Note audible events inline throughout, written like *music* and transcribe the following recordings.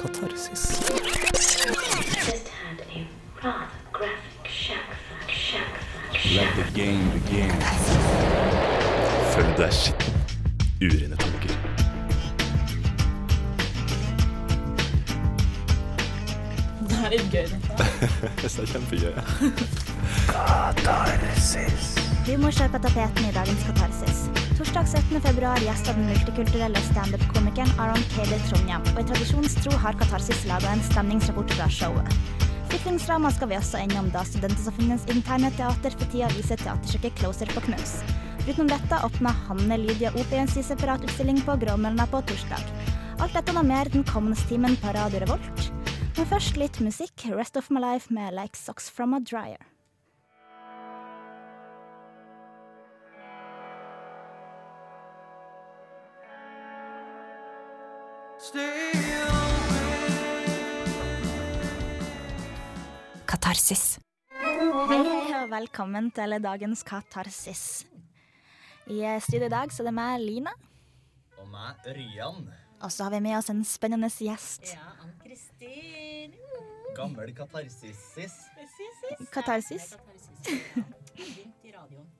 katarsis. Følg deg skitten. Urene tanker. Det er litt gøy, dette. *laughs* Det er kjempegøy. Katarsis. Du må på tapeten i dagens Katarsis. Torsdag 17. februar gjester den multikulturelle standup-komikeren Aron Keder Trondheim, og i tradisjonstro har Katarsis laga en stemningsrapport fra showet. Flyktningsdrama skal vi også innom, da Studentersamfunnets interne teater for tida viser teaterstykket Closer på Knaus. Utenom dette åpna Hanne Lydia Opiens separatutstilling på Gråmølna på torsdag. Alt dette og mer den kommende timen på Radio Revolt. Men først litt musikk. Rest of my life med Like Socks from a Dryer. Katarsis. Hei, hei, og velkommen til dagens Katarsis. I studio i dag så er det meg, Lina. Og meg, Ørjan. og så har vi med oss en spennende gjest. Ja, Ann-Kristin. Gammel katarsis-sis. Katarsis. Begynt i radioen Katarsis. Ja,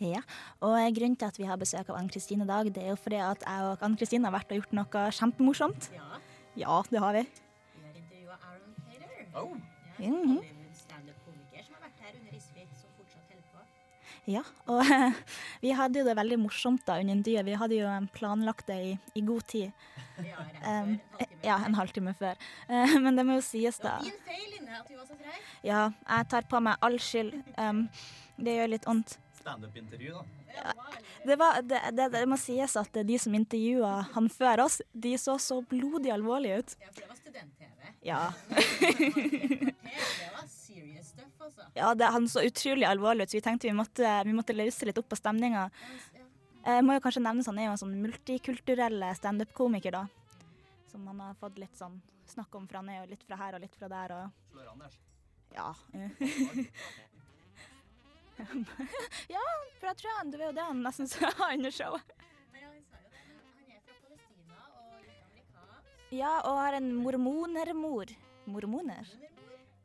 og eh, grunnen til at vi har besøk av Ann-Kristin i dag, det er jo fordi at jeg og Ann-Kristin har vært og gjort noe kjempemorsomt. Ja, Ja, det har vi. vi har intervjua Aaron Cater. Oh. Ja, mm -hmm. standup-komiker som har vært her under Isfit, som fortsatt holder på. Ja, og *laughs* vi hadde jo det veldig morsomt da under intervjuet. Vi hadde jo planlagt det i, i god tid. Ja, *laughs* Um, før, ja, en halvtime før. Eh, *laughs* Men det må jo sies, da. Det var din feil, inne at du var så treig. Ja, jeg tar på meg all skyld. Um, det gjør litt vondt. Standup-intervju, da. Ja, det var Det, det, det, må sies at de som intervjua han før oss, de så så blodig alvorlige ut. Ja, for det var student-TV. Ja, *laughs* Det var serious stuff, altså. ja det, han så utrolig alvorlig ut, så vi tenkte vi måtte, vi måtte løse litt opp på stemninga. Jeg må jo kanskje nevne sånn, han er jo en sånn multikulturell standup-komiker, da. Som han har fått litt sånn snakk om, for han er jo litt fra her og litt fra der, og Slår Anders. ja. *laughs* ja, for jeg tror han, det var jo det han nesten sa *laughs* under showet. Ja, han sa jo det, han er fra Palestina og har en mormonermor. Mormoner?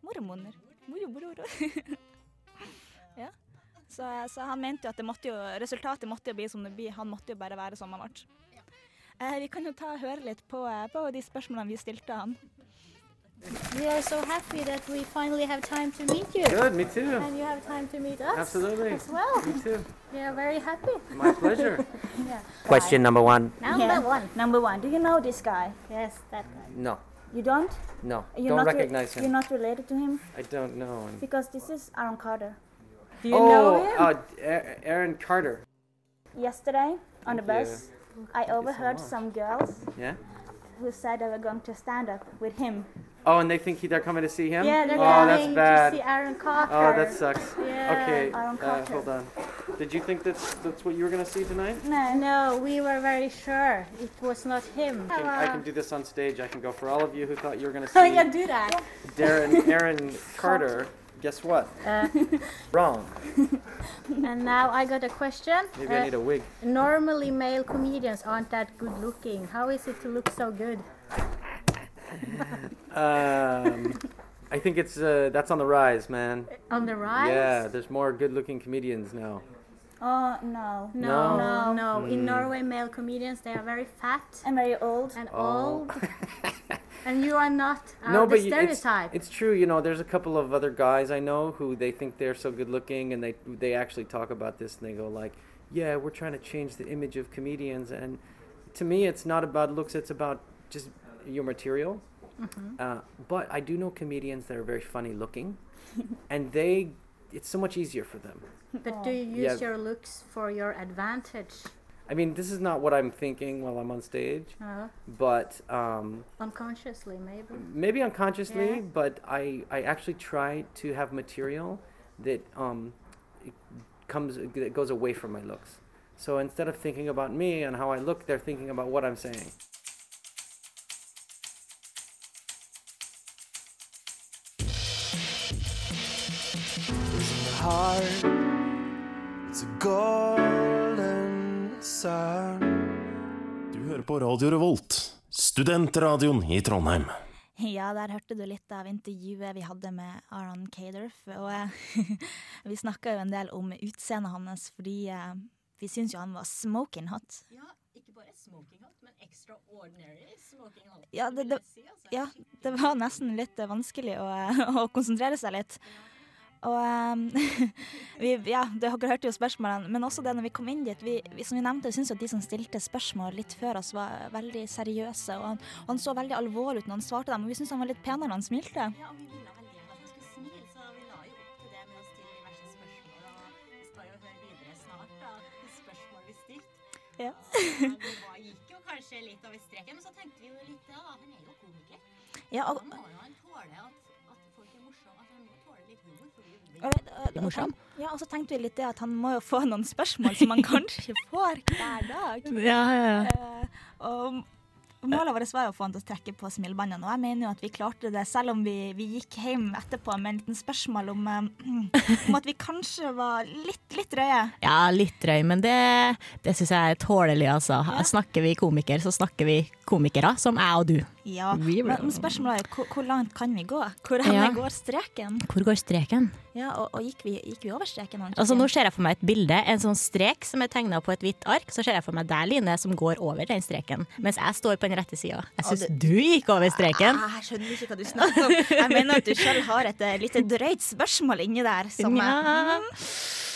Mormoner. Moro. *laughs* ja. Så, så han mente jo at det måtte jo, resultatet måtte jo bli som det blir. Han måtte jo bare være som han ble. Eh, vi kan jo ta og høre litt på, eh, på de spørsmålene vi stilte han. We are so happy that we finally have time to meet you. Good, me too. And you have time to meet us Absolutely. as well. Me too. We are very happy. My pleasure. *laughs* Yeah. Question number one. Number Yeah. one. Number one, do you know this guy? Yes, that guy. No, You don't? no. You're Don't not re- recognize You're not related to him? I don't know him. Because this is Aaron Carter. Do you oh, know him? uh, Aaron Carter. Yesterday on the Yeah. bus, I overheard much. some girls Yeah. who said they were going to stand up with him. Oh, and they think he, they're coming to see him. Yeah, they're oh, that's coming bad. to see Aaron Carter. Oh, that sucks. Yeah. Okay, Aaron uh, Carter. hold on. Did you think that's that's what you were gonna see tonight? No. No, we were very sure it was not him. I can, I can do this on stage. I can go for all of you who thought you were gonna *laughs* see Oh, see yeah, do that. Darren *laughs* Aaron Carter. Guess what? Uh, *laughs* Wrong. and now I got a question. Maybe I Uh, need a wig. normally, male comedians aren't that good looking. How is it to look so good? Um, I think it's uh, that's on the rise, man. On the rise? Yeah, there's more good-looking comedians now. Oh, no. No, No? no, no. In Mm. Norway, male comedians they are very fat I'm very old. and Oh. old, *laughs* and you are not out no, of the but y- it's, stereotype. it's true. You know, there's a couple of other guys I know who they think they're so good-looking, and they they actually talk about this, and they go like, "Yeah, we're trying to change the image of comedians." And to me, it's not about looks; it's about just your material. Mm-hmm. Uh, but I do know comedians that are very funny-looking, *laughs* and they it's so much easier for them. but do you use Yeah. your looks for your advantage? I mean, this is not what I'm thinking while I'm on stage, Uh, but um, unconsciously, maybe. maybe unconsciously. Yeah. But I, I actually try to have material that um, it comes that goes away from my looks. So instead of thinking about me and how I look, they're thinking about what I'm saying. Heart. It's a golden sun. Du hører på Radio Revolt, Studentradioen i Trondheim. Ja, der hørte du litt av intervjuet vi hadde med Aron Kaderf. Og eh, *laughs* vi snakka jo en del om utseendet hans, fordi eh, vi syns jo han var smoking hot. Ja, ikke bare smoking hot, men extraordinary smoking hot. Ja, det- det- si, altså. Ja, det var nesten litt vanskelig å, *laughs* å konsentrere seg litt. Og um, *laughs* vi, ja, dere hørte jo spørsmålene, men også det når vi kom inn dit. Vi, vi, som vi nevnte, syns at de som stilte spørsmål litt før oss, var veldig seriøse. Og han, han så veldig alvorlig ut når han svarte dem, og vi syntes han var litt penere når han smilte. Ja, og vi ville veldig gjerne at han skulle smile, så vi la jo opp til det med å stille diverse spørsmål. Og vi skal jo høre videre snart, da. Spørsmål vi stilte. Ja. Og *laughs* vi gikk jo kanskje litt over streken, men så tenkte vi jo litt ja, han er jo komiker. Ja, og, han må jo han tåle at, morsom. ja, og så tenkte vi litt det at han må jo få noen spørsmål som han kanskje får hver dag. *laughs* Ja, ja. Eh, og målet vårt var jo å få han til å trekke på smilebåndene, og jeg mener jo at vi klarte det, selv om vi, vi gikk hjem etterpå med en liten spørsmål om, eh, om at vi kanskje var litt, litt drøye. ja litt drøy, men det, det syns jeg er tålelig, altså. Snakker vi komiker, så snakker vi komikere, som jeg og du. Ja, men, men spørsmålet er hvor, hvor langt kan vi gå? Hvor Ja. går streken? Hvor går streken? Ja, og, og gikk, vi, gikk vi over streken? Altså Nå ser jeg for meg et bilde, en sånn strek som er tegna på et hvitt ark. Så ser jeg for meg deg, Line, som går over den streken, mens jeg står på den rette sida. Jeg syns du gikk over streken. Jeg, Jeg skjønner ikke hva du snakker om. Jeg mener at du selv har et eh, lite drøyt spørsmål inni der. Som Ja. jeg,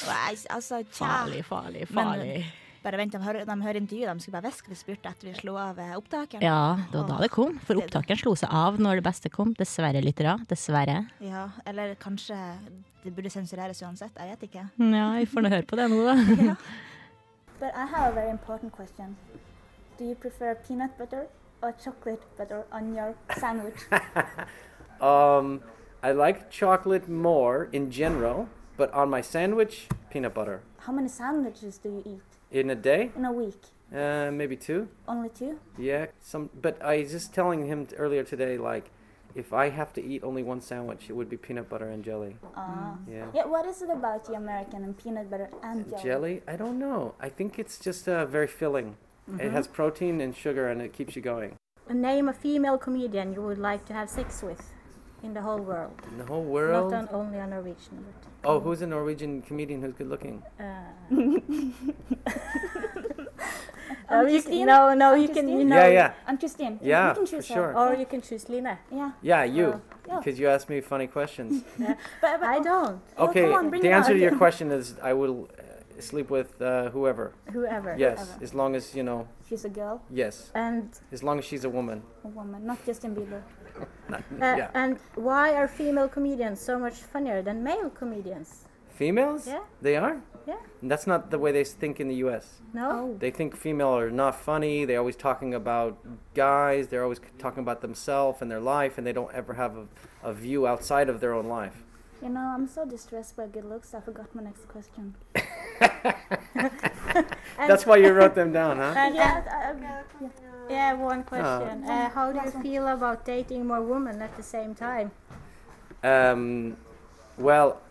og altså, tja. Farlig, farlig, Men- farlig. Bare vent, de hører, de hører intervjuet. De skulle bare hviske vi spurte etter vi slo av eh, opptakeren. Ja, det var da det kom. For Det- opptakeren slo seg av når det beste kom. Dessverre, lyttere. Dessverre. Ja, eller kanskje det burde sensureres uansett. Jeg vet ikke. Ja, vi får nå høre på det nå, da. *laughs* But I have a very important question. Do you prefer peanut butter or chocolate butter on your sandwich? *laughs* Um, I like chocolate more in general, but on my sandwich, peanut butter. How many sandwiches do you eat In a day, in a week? uh, maybe two. Only two? Yeah, some. But I was just telling him t- earlier today, like, if I have to eat only one sandwich, it would be peanut butter and jelly. Ah. Yeah. Yeah, what is it about the American and peanut butter and jelly? Jelly? I don't know. I think it's just uh, very filling. It has protein and sugar, and it keeps you going. Name a female comedian you would like to have sex with in the whole world. In the whole world. Not on, only a Norwegian. But, Oh, who's a Norwegian comedian who's good looking? uh, *laughs* no, you can, no, no, you can, you Christine? know, Yeah, yeah, And Christine? you- Yeah, you can for choose her. sure. or you can choose Line. Yeah. yeah. You, yeah. because you asked me funny questions. *laughs* But, but I don't. Oh, okay, come on, the answer to your *laughs* question is I will uh, sleep with uh, whoever. Whoever. Yes, Whoever. as long as you know. She's a girl, Yes, And as long as she's a woman. a woman, not Justin Bieber. *laughs* uh, yeah. and why are female comedians so much funnier than male comedians? Females? Yeah. They are. Yeah. And that's not the way they think in the U.S. No. They think female are not funny. They're always talking about guys. They're always talking about themselves and their life, and they don't ever have a, a view outside of their own life. You know, I'm so distressed by good looks. I forgot my next question. *laughs* *laughs* That's why you wrote them down, huh? And, Yeah, and- I- I- yeah, one question. uh, how do you feel about dating more women at the same time? Um, well,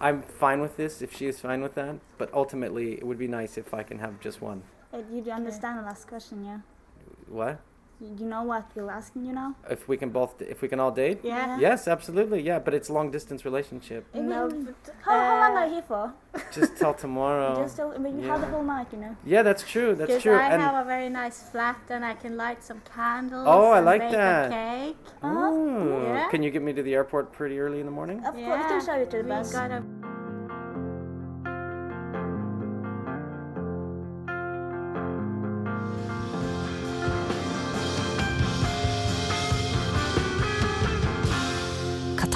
I'm fine with this if she is fine with that. But ultimately, it would be nice if I can have just one. Uh, You do understand the last question, yeah? What? You you know what we're asking you now? If we can both, if we can all date? Yeah. Yes, absolutely. Yeah, but it's long distance relationship. No, but, How, how long uh, are you here for? *laughs* Just till tomorrow. Just till, I mean, you have the yeah. whole night, you know. Yeah, that's true. That's Because true. I and have a very nice flat and I can light some candles. Oh, I like that. A cake. Ooh, Yeah. can you get me to the airport pretty early in the morning? Of course, we can show you to the we bus.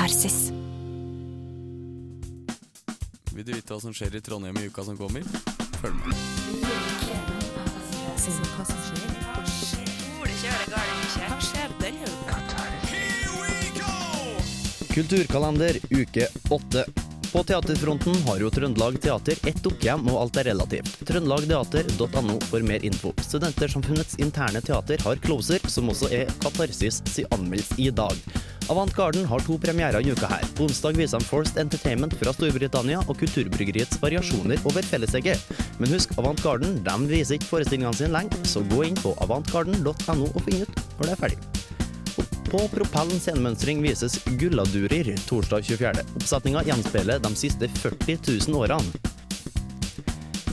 Katarsis. Vil du vite hva som skjer i Trondheim i uka som kommer? Følg med. Kulturkalender uke åtte. På teaterfronten har jo Trøndelag Teater ett dukkehjem, og alt er relativt. Trøndelagteater.no for mer info. Studentersamfunnets interne teater har Closer, som også er Katarsis si anmeldelse i dag. Avant Garden har to premierer i uka her. Onsdag viser de Forced Entertainment fra Storbritannia og Kulturbryggeriets variasjoner over fellesegget. Men husk, Avant Garden de viser ikke forestillingene sine lenge, så gå inn på avantgarden.no og finn ut når det er ferdig. På Propellen scenemønstring vises Gulladurer torsdag 24. Oppsetninga gjenspeiler de siste 40 000 årene.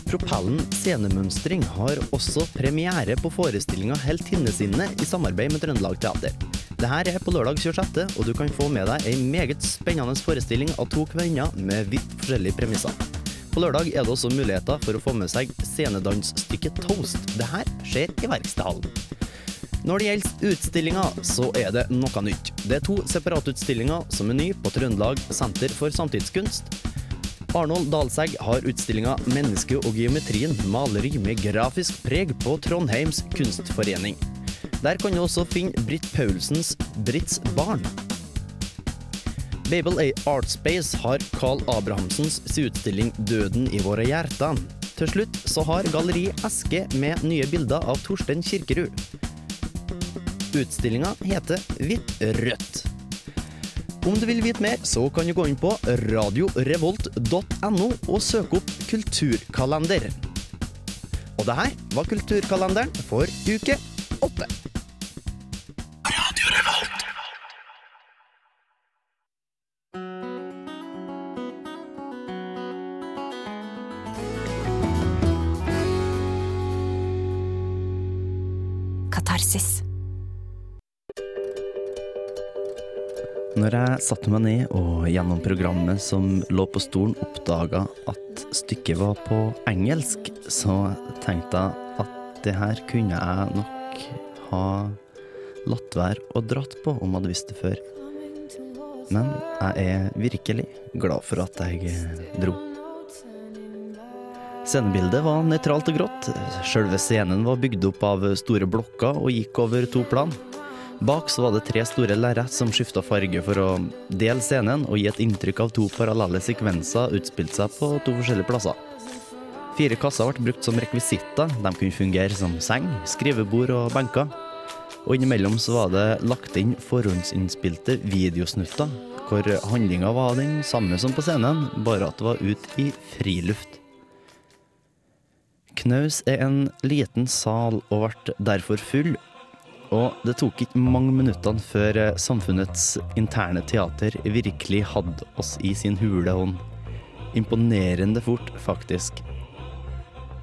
Propellen scenemønstring har også premiere på forestillinga Heltinnesinne i samarbeid med Trøndelag Teater. Dette er på lørdag 26., og du kan få med deg ei meget spennende forestilling av to kvinner med vidt forskjellige premisser. På lørdag er det også muligheter for å få med seg scenedansstykket Toast. Dette skjer i Verkstedhallen. Når det gjelder utstillinga, så er det noe nytt. Det er to separatutstillinger som er ny på Trøndelag Senter for samtidskunst. Arnold Dalsegg har utstillinga 'Mennesket og geometrien maleri med grafisk preg' på Trondheims kunstforening. Der kan du også finne Britt Paulsens 'Britts barn'. Babel A Art Space har Carl Abrahamsens utstilling 'Døden i våre hjerter'. Til slutt så har Galleri Eske med nye bilder av Torstein Kirkerud. Utstillinga heter Hvitt-rødt. Om du vil vite mer, så kan du gå inn på radiorevolt.no og søke opp Kulturkalender. Og det her var Kulturkalenderen for uke åtte. Katarsis. Når jeg satte meg ned og gjennom programmet som lå på stolen oppdaga at stykket var på engelsk, så tenkte jeg at det her kunne jeg nok ha latt være og dratt på om jeg hadde visst det før. Men jeg er virkelig glad for at jeg dro. Scenebildet var nøytralt og grått. Sjølve scenen var bygd opp av store blokker og gikk over to plan. Bak så var det tre store lerret som skifta farge for å dele scenen og gi et inntrykk av to parallelle sekvenser utspilt seg på to forskjellige plasser. Fire kasser ble brukt som rekvisitter. De kunne fungere som seng, skrivebord og benker. Og innimellom så var det lagt inn forhåndsinnspilte videosnutter, hvor handlinga var den samme som på scenen, bare at det var ut i friluft. Knaus er en liten sal og ble derfor full, og det tok ikke mange minuttene før eh, samfunnets interne teater virkelig hadde oss i sin hule hånd. Imponerende fort, faktisk.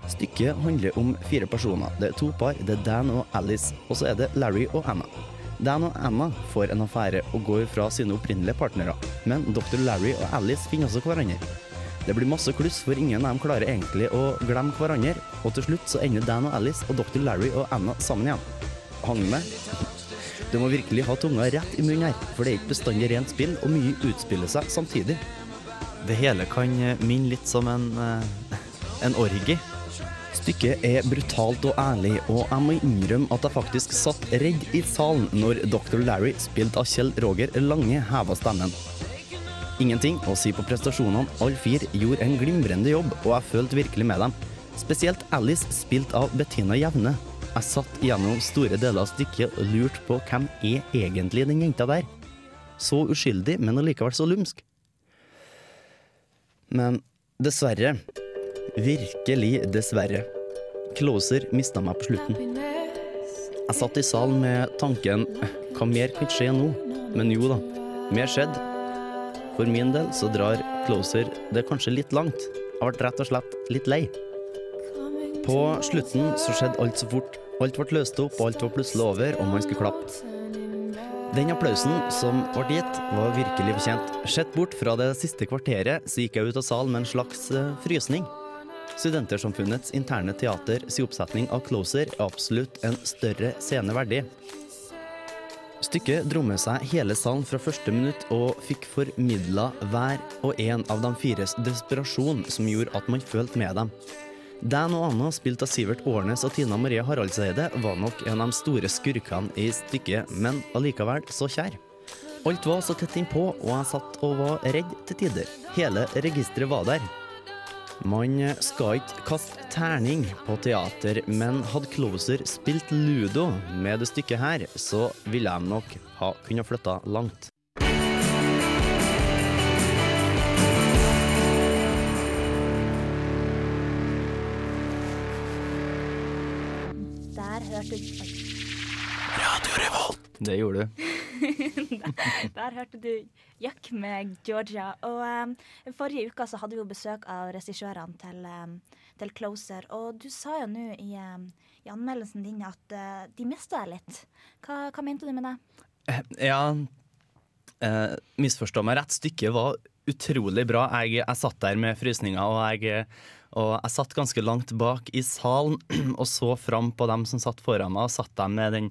Stykket handler om fire personer. Det er to par. Det er Dan og Alice, og så er det Larry og Anna. Dan og Anna får en affære og går fra sine opprinnelige partnere, men dr. Larry og Alice finner også hverandre. Det blir masse kluss, for ingen av dem klarer egentlig å glemme hverandre, og til slutt så ender Dan og Alice og dr. Larry og Anna sammen igjen. Hang med? *laughs* Du må virkelig ha tunga rett i munnen her, for det er ikke bestandig rent spill, og mye utspiller seg samtidig. Det hele kan eh, minne litt som en, eh, *laughs* en orgi. Stykket er brutalt og ærlig, og jeg må innrømme at jeg faktisk satt redd i salen når Dr. Larry, spilt av Kjell Roger Lange, heva stemmen. Ingenting å si på prestasjonene, alle fire gjorde en glimrende jobb, og jeg følte virkelig med dem. Spesielt Alice, spilt av Bettina Jevne. Jeg satt gjennom store deler av stykket og lurte på hvem er egentlig den jenta der? Så uskyldig, men allikevel så lumsk. Men dessverre, virkelig dessverre, Closer mista meg på slutten. Jeg satt i salen med tanken hva mer kan skje nå? Men jo da, mer skjedde. For min del så drar Closer det kanskje litt langt. Jeg ble rett og slett litt lei. På slutten så skjedde alt så fort. Alt ble løst opp, og alt var plutselig over, og man skulle klappe. Den applausen som ble gitt, var virkelig fortjent. Sett bort fra det siste kvarteret, så gikk jeg ut av salen med en slags eh, frysning. Studentersamfunnets interne teater sin oppsetning av Closer er absolutt en større scene verdig. Stykket dro med seg hele salen fra første minutt og fikk formidla hver og en av de fires desperasjon som gjorde at man følte med dem. Dan og Anna, spilt av Sivert Årnes og Tina Marie Haraldseide, var nok en av de store skurkene i stykket, men allikevel så kjær. Alt var så tett innpå, og jeg satt og var redd til tider. Hele registeret var der. Man skal ikke kaste terning på teater, men hadde Closer spilt ludo med det stykket her, så ville de nok ha kunnet flytta langt. Der hørte du Radio Revolt. Det gjorde du. Der, *laughs* der hørte du Yuck med Georgia. Og um, forrige uke så hadde vi jo besøk av regissørene til, um, til Closer. Og du sa jo nå i, um, i anmeldelsen din at uh, de mista deg litt. Hva, hva mente du med det? Ja, uh, misforstå meg rett. Stykket var utrolig bra. Jeg, jeg satt der med frysninger, og jeg, og jeg satt ganske langt bak i salen *clears throat* og så fram på dem som satt foran meg, og satt dem med den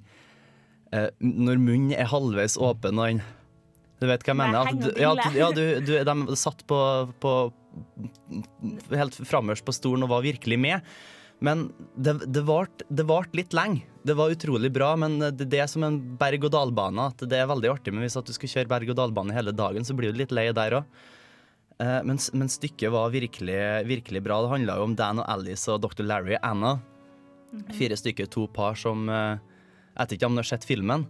eh, Når munnen er halvveis åpen og den Du vet hva jeg mener? At, ja, ja, du, du, de satt på, på Helt frammest på stolen og var virkelig med. Men det, det varte litt lenge. Det var utrolig bra, men det, det er som en berg-og-dal-bane. Det er veldig artig, men hvis du skal kjøre berg-og-dal-bane hele dagen, så blir du litt lei der òg. Men, men stykket var virkelig, virkelig bra. Det handla jo om Dan og Alice og Dr. Larry og Anna. Fire stykker, to par som eh, Jeg vet ikke om du har sett filmen?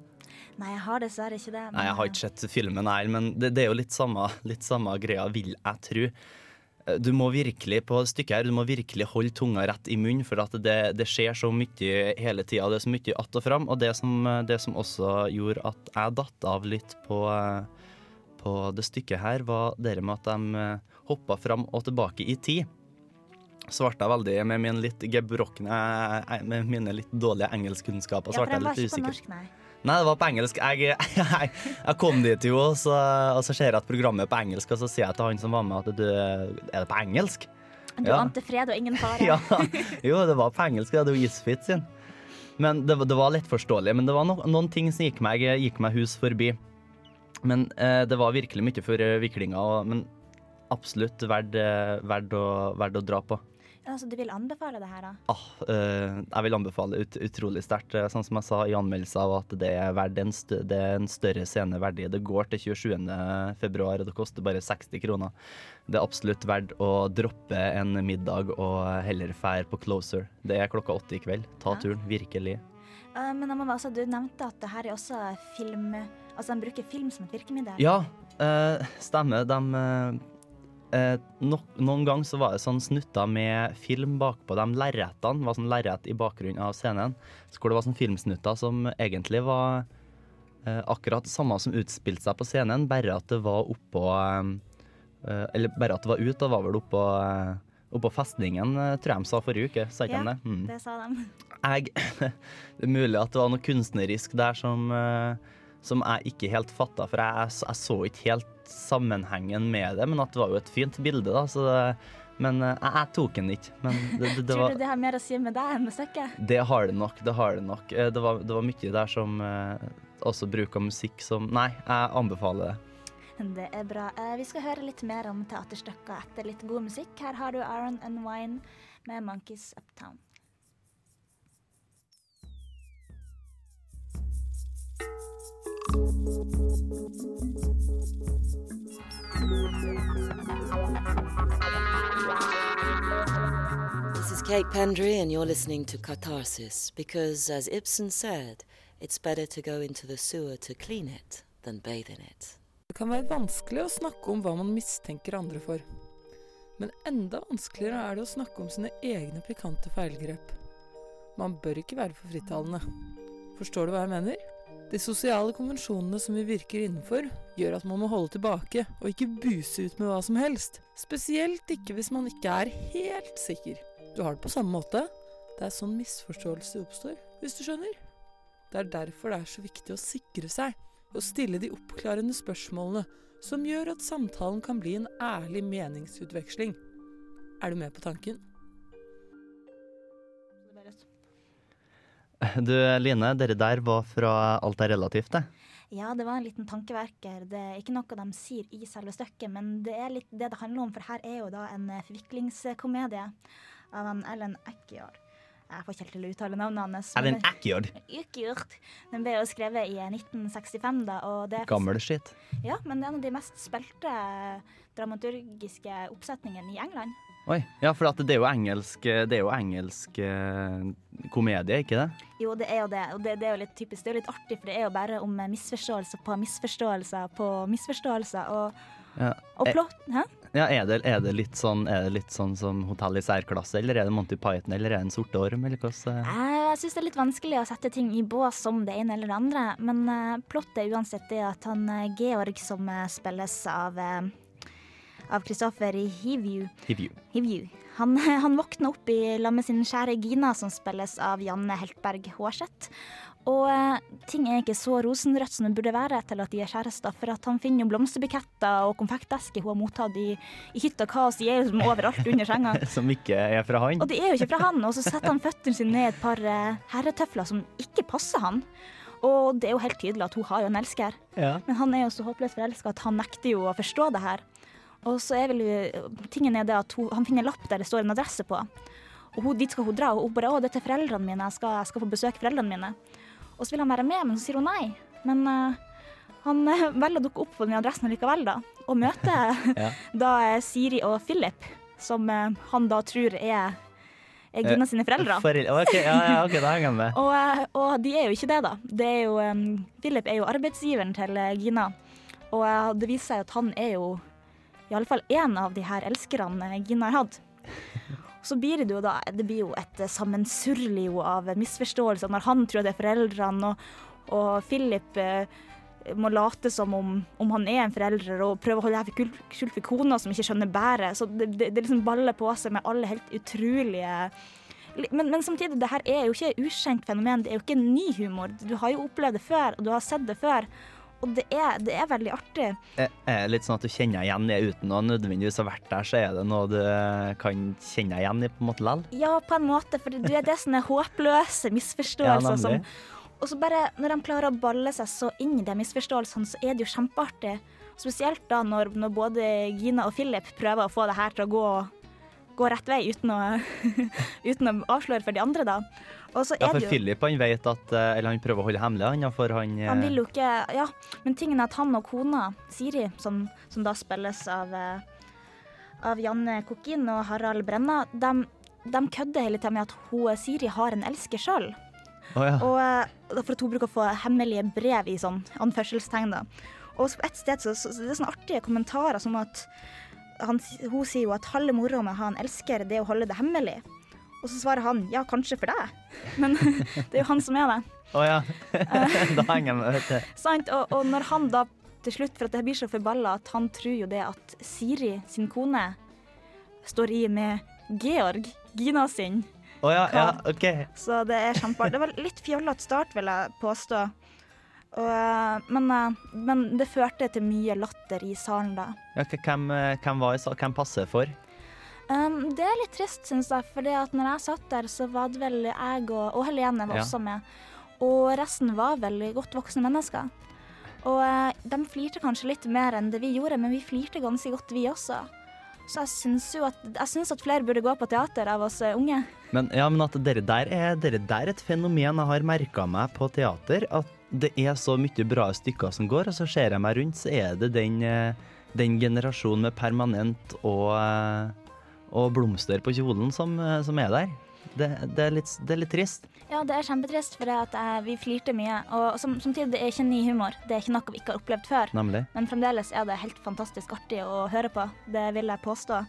Nei, jeg har dessverre ikke det. Nei, jeg har ikke sett filmen, nei, men det, det er jo litt samme, litt samme greia, vil jeg tro. Eh, Du må virkelig på stykket her, du må virkelig holde tunga rett i munnen, for at det, det skjer så mye hele tida. Det er så mye att og fram. Og det som, det som også gjorde at jeg datt av litt på, eh, på det stykket her, var det med at de hoppa fram og tilbake i tid. Svarte jeg veldig med min litt eh, Med mine litt dårlige engelskkunnskaper. Ja, for den var ikke usikker. ikke på norsk, nei. Nei, det var på engelsk. Jeg, *laughs* jeg, jeg kom dit jo, og så, og så ser jeg at programmet er på engelsk, og så sier jeg til han som var med at du, er det på engelsk? Du Ja. ante fred og ingen fare. *laughs* Ja, *laughs* jo, det var på engelsk. Det jo Isfit sin. Men det, det var lett forståelig. Men det var no, noen ting som gikk meg, gikk meg hus forbi. Men eh, det var virkelig mye for eh, viklinga, og- men absolutt verdt verdt, å, verdt å dra på. Ja, så du vil anbefale det her, da? Ah, eh, jeg vil anbefale ut, utrolig sterkt, eh, sånn som jeg sa i anmeldelsen, av at det er, verdt en, stø, det er en større scene verdig. Det går til 27. februar, og det koster bare 60 kroner. Det er absolutt verdt å droppe en middag og heller fære på Closer. Det er klokka åtte i kveld. Ta Ja. turen, virkelig. Uh, men altså, du nevnte at det her er også film Altså, de bruker film som et virkemiddel. Ja, uh, stemmer. De eh, eh, no, Noen ganger så var det sånn snutter med film bakpå de lerretene. Var sånn lerret i bakgrunnen av scenen. Så hvor det var sånn filmsnutter som egentlig var eh, akkurat samme som utspilte seg på scenen, bare at det var oppå eh, eh, Eller bare at det var ut, og var vel oppå eh, Oppå festningen, eh, tror jeg de sa forrige uke. Sa ikke Ja, de det? Mm det sa de. jeg, *laughs* det er mulig at det var noe kunstnerisk der som, som jeg ikke helt fatta, for jeg, jeg så ikke helt sammenhengen med det, men at det var jo et fint bilde, da. Så det, men eh, jeg, jeg tok den ikke. Men det, *laughs* det, det, Tror du det har mer å si med deg enn med stykket? det har det nok. Det har det nok. Eh, Det var, det var mye der som eh, også bruker musikk som Nei, jeg anbefaler det. Det er bra. Vi skal høre litt mer om teaterstykker etter litt god musikk. Her har du Aaron and Wine med Monkeys Uptown. This is Kate Pendry, and you're listening to Catharsis because, as Ibsen said, it's better to go into the sewer to clean it than bathe in it. Det kan være vanskelig å snakke om hva man mistenker andre for. Men enda vanskeligere er det å snakke om sine egne pikante feilgrep. Man bør ikke være for frittalende. Forstår du hva jeg mener? De sosiale konvensjonene som vi virker innenfor, gjør at man må holde tilbake og ikke buse ut med hva som helst. Spesielt ikke hvis man ikke er helt sikker. Du har det på samme måte. Det er sånn misforståelse oppstår, hvis du skjønner. Det er derfor det er så viktig å sikre seg og stille de oppklarende spørsmålene som gjør at samtalen kan bli en ærlig meningsutveksling. Er du med på tanken? Du Line, dere der var fra Alt er relativt, det. Ja, det var en liten tankeverker. Det er ikke noe de sier i selve stykket, men det er litt det det handler om, for her er jo da en eh, forviklingskomedie av en Ellen Eckjord. Jeg får ikke helt til å uttale navnet hans. Ellen Eckjord. Eckjord. Den ble jo skrevet i 1965, da. Og det er Gammel skitt. Ja, men det er en av de mest spilte dramaturgiske oppsetningene i England. Oi, ja, for det er jo engelsk, det er jo engelsk eh, komedie, ikke det? Jo, det er jo det, og det, det er jo litt typisk. Det er jo litt artig, for det er jo bare om misforståelser på misforståelser på misforståelser. Og, Ja. og Eh, plott Hæ? Ja, er det, er, det sånn, er det litt sånn som Hotell i særklasse, eller er det Monty Python, eller er det En sorte orm, eller hvordan Jeg, syns det er litt vanskelig å sette ting i bås som det ene eller det andre, men plottet er uansett det at han eh, Georg, som eh, spilles av av Kristoffer Hivju, Hivju. Hivju. Han, *laughs* han våkner opp i lag med sin kjære Gina, som spilles av Janne Heltberg Hårseth. Og eh, ting er ikke så rosenrødt som det burde være til at de er kjærester, for at han finner jo blomsterbuketter og konfektesker hun har mottatt i, i hytt og kaos. De er liksom overalt under senga. *laughs* Som ikke er fra han? Og de er jo ikke fra han. Og så setter han føttene sine ned i et par eh, herretøfler som ikke passer han. Og det er jo helt tydelig at hun har jo en elsker. Ja. Men han er jo så håpløst forelska at han nekter jo å forstå det her. Og så er vel jo tingen er det at hun, han finner en lapp der det står en adresse på. Og hun, dit skal hun dra, og hun bare 'Å, dette er foreldrene mine, jeg skal, jeg skal få besøke foreldrene mine'. Og så vil han være med, men så sier hun nei. Men uh, han eh, *laughs* velger å dukke opp på den adressen likevel, da. Og møter *laughs* Ja. da eh, Siri og Philip, som uh, han da tror er, er Gina sine foreldre. Eh, Forel- ja, ja, ok, da henger jeg med. *laughs* Og, eh, og de er jo ikke det, da. Det er jo, um, Philip er jo arbeidsgiveren til eh, Gina. Og uh, det viser seg at han er jo i alle fall én av de her elskerne Gina har hatt. Så blir det jo da Det blir jo et eh, sammensurrlig av misforståelser når han tror det er foreldrene, og, og Philip eh, må late som om, om han er en forelder og prøve å holde her skjult for kona som ikke skjønner bæret. Så det, det, det liksom baller på seg med alle helt utrolige men, men samtidig, det her er jo ikke et ukjent fenomen. Det er jo ikke ny humor. Du har jo opplevd det før, og du har sett det før. Og det er, det er veldig artig. Er det litt sånn at du kjenner igjen det uten å nødvendigvis ha vært der, så er det noe du kan kjenne igjen i på en måte likevel? Ja, på en måte, for det er det sånne håpløse misforståelser Ja, som. Og så bare, når de klarer å balle seg så inn i de misforståelsene, så er det jo kjempeartig. Spesielt da når, når både Gina og Philip prøver å få det her til å gå, gå rett vei uten å, *laughs* uten å avsløre for de andre, da. Ja, for det jo Philip han vet at eh, Eller han prøver å holde hemmelig, han, for han eh, Han vil jo ikke Ja, men tingen er at han og kona, Siri, som, som da spilles av, eh, av Janne Kokkin og Harald Brenna, de, de kødder hele tida med at hun, Siri har en elsker sjøl. Oh, ja. Og for at hun bruker å få hemmelige brev i sånn anførselstegn, da. Og på et sted så, så, så det er sånne artige kommentarer som at han, hun sier jo at halve moroa med å ha en elsker, det er å holde det hemmelig. Og så svarer han ja, kanskje for deg, *laughs* men det er jo han som er det. Å ja. *laughs* da henger jeg med, vet. Sant? Og, og når han da til slutt, for at det blir så forballa, at han tror jo det at Siri, sin kone, står i med Georg, Gina sin. Oh, ja, ja, OK. Så det er kjempeartig. Det var litt fjollete start, vil jeg påstå. Og, eh, men, eh, men det førte til mye latter i salen da. Ja, hvem, eh, hvem, var hvem passer for? Um, det er litt trist, syns jeg, for når jeg satt der, så var det vel jeg og, og Helene var Ja. også med. Og resten var veldig godt voksne mennesker. Og de flirte kanskje litt mer enn det vi gjorde, men vi flirte ganske godt, vi også. Så jeg syns jo at, at flere burde gå på teater av oss unge. Men, ja, men at dere der er, dere der er et fenomen jeg har merka meg på teater. At det er så mye bra stykker som går, og så ser jeg meg rundt, så er det den, eh, den generasjonen med permanent og, eh, og blomster på kjolen som, eh, som er der. Det, det, er litt, det er litt trist. Ja, det er kjempetrist, for eh, vi flirte mye. Og som, samtidig, det er ikke ny humor. Det er ikke noe vi ikke har opplevd før. Nemlig. Men fremdeles er det helt fantastisk artig å høre på. Det vil jeg påstå.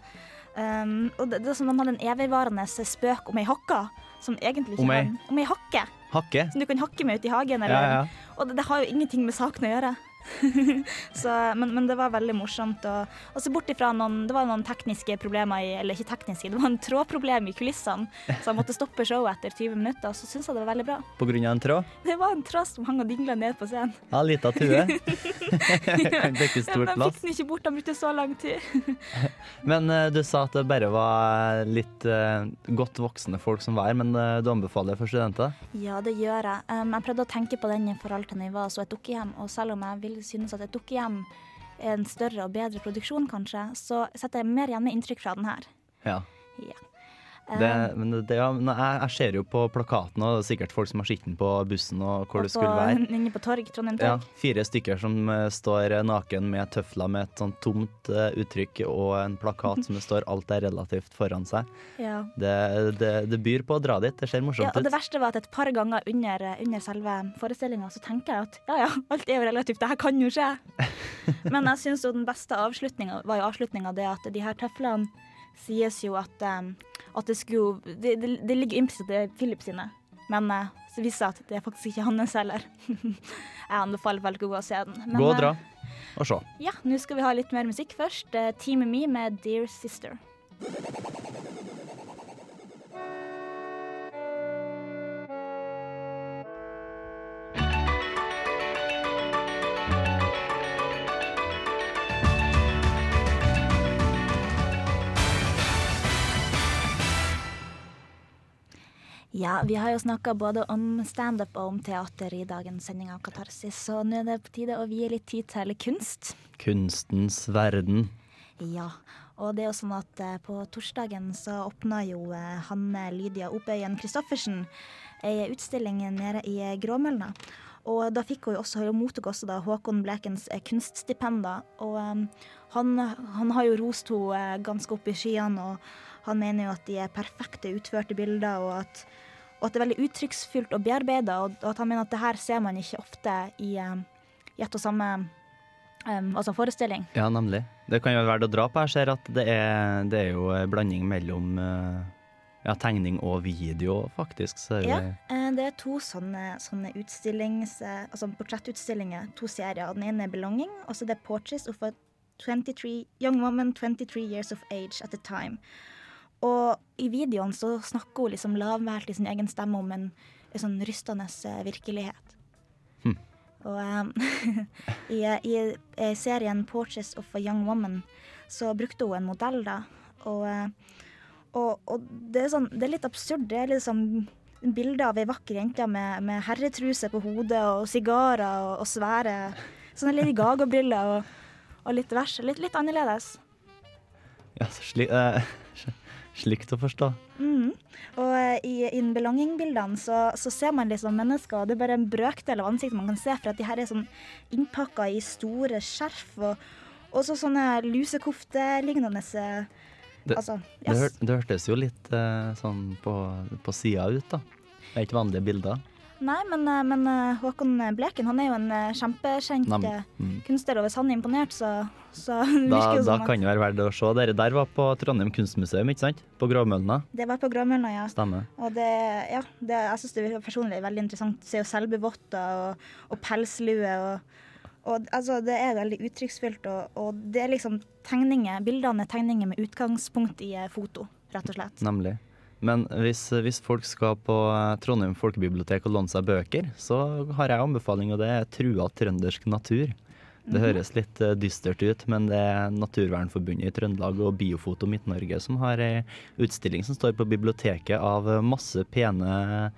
Um, og det, det er som de hadde en evigvarende spøk om ei hakke, som egentlig ikke Om ei? Om ei hakke, Hakke. som du kan hakke med ute i hagen. Eller, Ja, ja. Og det, det har jo ingenting med saken å gjøre. *laughs* så, men, men det var veldig morsomt. Og, og så bort ifra noen Det var noen tekniske problemer i Eller ikke tekniske, det var en trådproblem i kulissene, så jeg måtte stoppe showet etter 20 minutter. Og så syntes jeg det var veldig bra. På grunn av en tråd. Det var en tråd som hang og dingla ned på scenen. Ja, lita tue. *laughs* *laughs* kan dekke stort plass. Ja, plass. fikk den ikke bort, han brukte så lang tid. Men uh, du sa at det bare var litt uh, godt voksne folk som var her, men uh, du anbefaler det for studenter? Ja, det gjør jeg. Um, jeg prøvde å tenke på den i forhold til var så et dukkehjem, og selv om jeg vil synes at jeg tok hjem en større og bedre produksjon, kanskje, så setter jeg mer igjen med inntrykk fra den her. Ja. Ja. Det, men det, ja, men jeg, jeg ser jo på plakaten, og er sikkert folk som har sett den på bussen og hvor det skulle være. Inne på torg, Trondheim Ja, fire stykker som eh, står eh, naken med tøfler med et sånt tomt eh, uttrykk og en plakat som det står 'alt er relativt' foran seg. *laughs* Ja. Det, det, det byr på å dra dit. Det ser Ja, morsomt og det verste var at et par ganger under, under selve forestillinga så tenker jeg at ja ja, alt er jo relativt, det her kan jo skje. *laughs* Men jeg syns jo den beste avslutninga var jo avslutninga det at de her tøflene sies jo at, um, at det skulle Det, det, det ligger implisitt i Philip sine, men eh, så viser det seg at det er faktisk ikke hans heller. *laughs* jeg anbefaler folk å gå og se den. Men, Gå og eh, dra og se. Ja, nå skal vi ha litt mer musikk først. Eh, Team Me med Dear Sister. Ja, vi har jo snakka både om standup og om teater i dagens sending av Katarsis, så nå er det på tide å vie litt tid til kunst. Kunstens verden. Ja, og det er jo sånn at eh, på torsdagen så åpna jo eh, Hanne Lydia Opøyen Christoffersen ei utstilling nede i eh, Gråmølna. Og da fikk hun jo også, hun mottok også da Håkon Blekens eh, kunststipender. Og um, han, han har jo rost henne eh, ganske opp i skyene, og han mener jo at de er perfekte utførte bilder, og at, og at det er veldig uttrykksfullt og bearbeida, og, og at han mener at det her ser man ikke ofte i, eh, ett og samme um, altså forestilling. Ja, nemlig. Det kan jo være verdt å dra på. Jeg ser at det er, det er jo en blanding mellom eh, ja, tegning og video, faktisk. Så Ja, det, eh, er to sånne, sånne utstillings... Altså portrettutstillinger, to serier. Den ene er 'Belonging', og så er det 'Portraits of a 23, Young Woman 23 Years of Age at a Time'. Og i videoen så snakker hun liksom lavmælt i sin egen stemme om en, en sånn rystende eh, virkelighet. Hm. Og um, *laughs* i, i, i serien 'Portraits of a Young Woman' så brukte hun en modell, da. Og, og, og det, er sånn, det er litt absurd. Det er liksom bilde av ei vakker jente med, med herretruse på hodet og sigarer og, og svære sånne Lady Gaga-briller og, og litt vers. Litt, litt annerledes. ja, sli, eh, *laughs* slikt å forstå. Mm. Og eh, i, i belonging-bildene så, så ser man liksom mennesker, og det er bare en brøkdel av ansiktet man kan se, for at de her er sånn innpakka i store skjerf, og også sånne lusekofte-lignende eh, Det, Altså, det, yes. hør, det hørtes jo litt uh, sånn på, på sida ut, da. Det er ikke vanlige bilder. Nei, men, eh, men eh, Håkon Bleken han er jo en kjempekjent mm. kunstner, og hvis han er imponert, så, så *laughs* det Da, virker jo da at... kan det være verdt å se. Dere der var på Trondheim kunstmuseum, ikke sant? På Gråmølna. det var på Gråmølna, ja. Stemmer. Og det, ja, det, jeg syns det personlig personlig veldig interessant. Se jo selvbevotter og, og pelslue og, og altså, det er veldig uttrykksfullt, og, og det er liksom tegninger, bildene er tegninger med utgangspunkt i eh, foto, rett og slett. Nemlig. Men hvis, hvis folk skal på eh, Trondheim folkebibliotek og låne seg bøker, så har jeg anbefaling, og det er Trua trøndersk natur. Det Mhm. høres litt eh, dystert ut, men det er Naturvernforbundet i Trøndelag og Biofoto Midt-Norge som har ei utstilling som står på biblioteket av eh, masse pene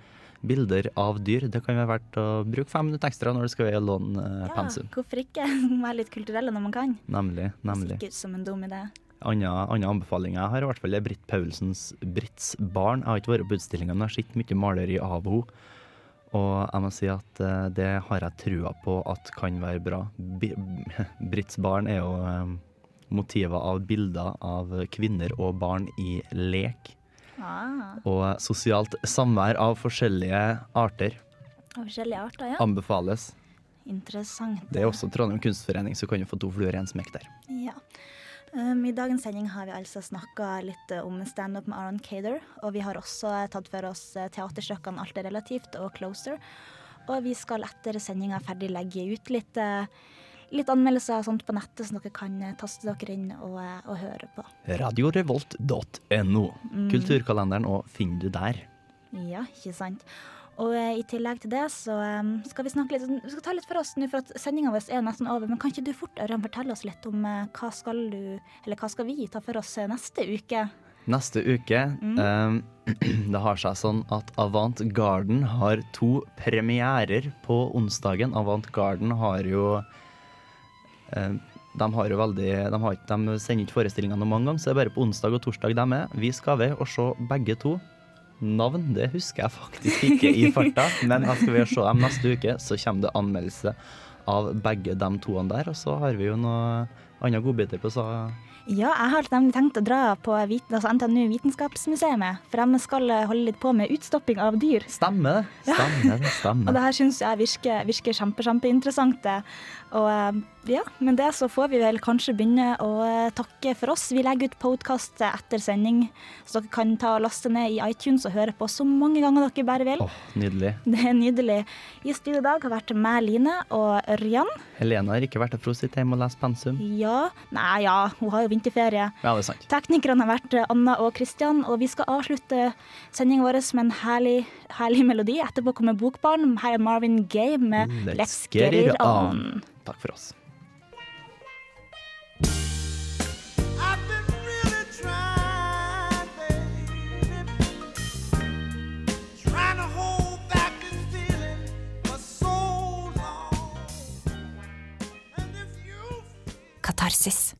bilder av dyr. Det kan være verdt å bruke fem minutter ekstra når du skal låne eh, Ja, pensum. hvorfor ikke *laughs* være litt kulturelle når man kan? Nemlig. nemlig. Sikkert som en dum idé. Andre, andre anbefalinger jeg har, i hvert fall er Britt Paulsens 'Britts barn'. Jeg har ikke vært på utstillinga, men jeg har sett mye maleri av henne. Og jeg må si at eh, det har jeg trua på at kan være bra. *laughs* Britts barn er jo eh, motiver av bilder av kvinner og barn i lek. Ah, Og sosialt samvær av forskjellige arter av forskjellige arter, ja. anbefales. Interessant. Det er også Trondheim kunstforening, så kan du få to fluer i en smekk der. Ja. Um, I dagens sending har vi altså snakka litt eh, om standup med Aron Kader. Og vi har også eh, tatt for oss eh, teaterstykkene Alt er relativt og Closer. Og vi skal etter sendinga ferdig legge ut litt, litt anmeldelser og sånt på nettet, så dere kan eh, taste dere inn og, eh, og høre på. Radiorevolt.no. Mm. Kulturkalenderen og finner du der. Ja, ikke sant. Og eh, i tillegg til det så skal vi snakke litt Vi skal ta litt for oss nå, for at sendinga vår er nesten over. Men kan ikke du fort Ørjan, fortelle oss litt om hva skal du Eller hva skal vi ta for oss neste uke? Neste uke eh, *clears throat* Det har seg sånn at Avant Garden har to premierer på onsdagen. Avant Garden har jo De, har jo veldig, de, har de sender ikke forestillingene mange ganger, så det er bare på onsdag og torsdag de er. Vi skal ved og se begge to. Navn det husker jeg faktisk ikke i farta, *laughs* men jeg skal ved og se dem neste uke. Så kommer det anmeldelse av begge de toene der. Og så har vi jo noen andre godbiter på så Ja, jeg har nemlig tenkt å dra på vit altså NTNU Vitenskapsmuseet, for de skal eh, holde litt på med utstopping av dyr. Stemmer det. Stemmer det. *laughs* Og det her syns jeg virker, virker kjempe, kjempeinteressant. Og eh, ja, med det så får vi vel kanskje begynne å eh, takke for oss. Vi legger ut podkast etter sending, så dere kan ta laste ned i iTunes og høre på så mange ganger dere bare vil. Åh, nydelig. *laughs* Det er nydelig. I studio i dag har vært meg, Line, og Ørjan. Helene har ikke vært og frosset hjemme og lest pensum. Ja, nei ja, hun har jo vinterferie. Ja, det er sant. Teknikerne har vært eh, Anna og Kristian, og vi skal avslutte sendingen vår med en herlig, herlig melodi. Etterpå kommer Bokbarn. Her er Marvin Gaye med Let's Get It On. Takk for oss. katarsis.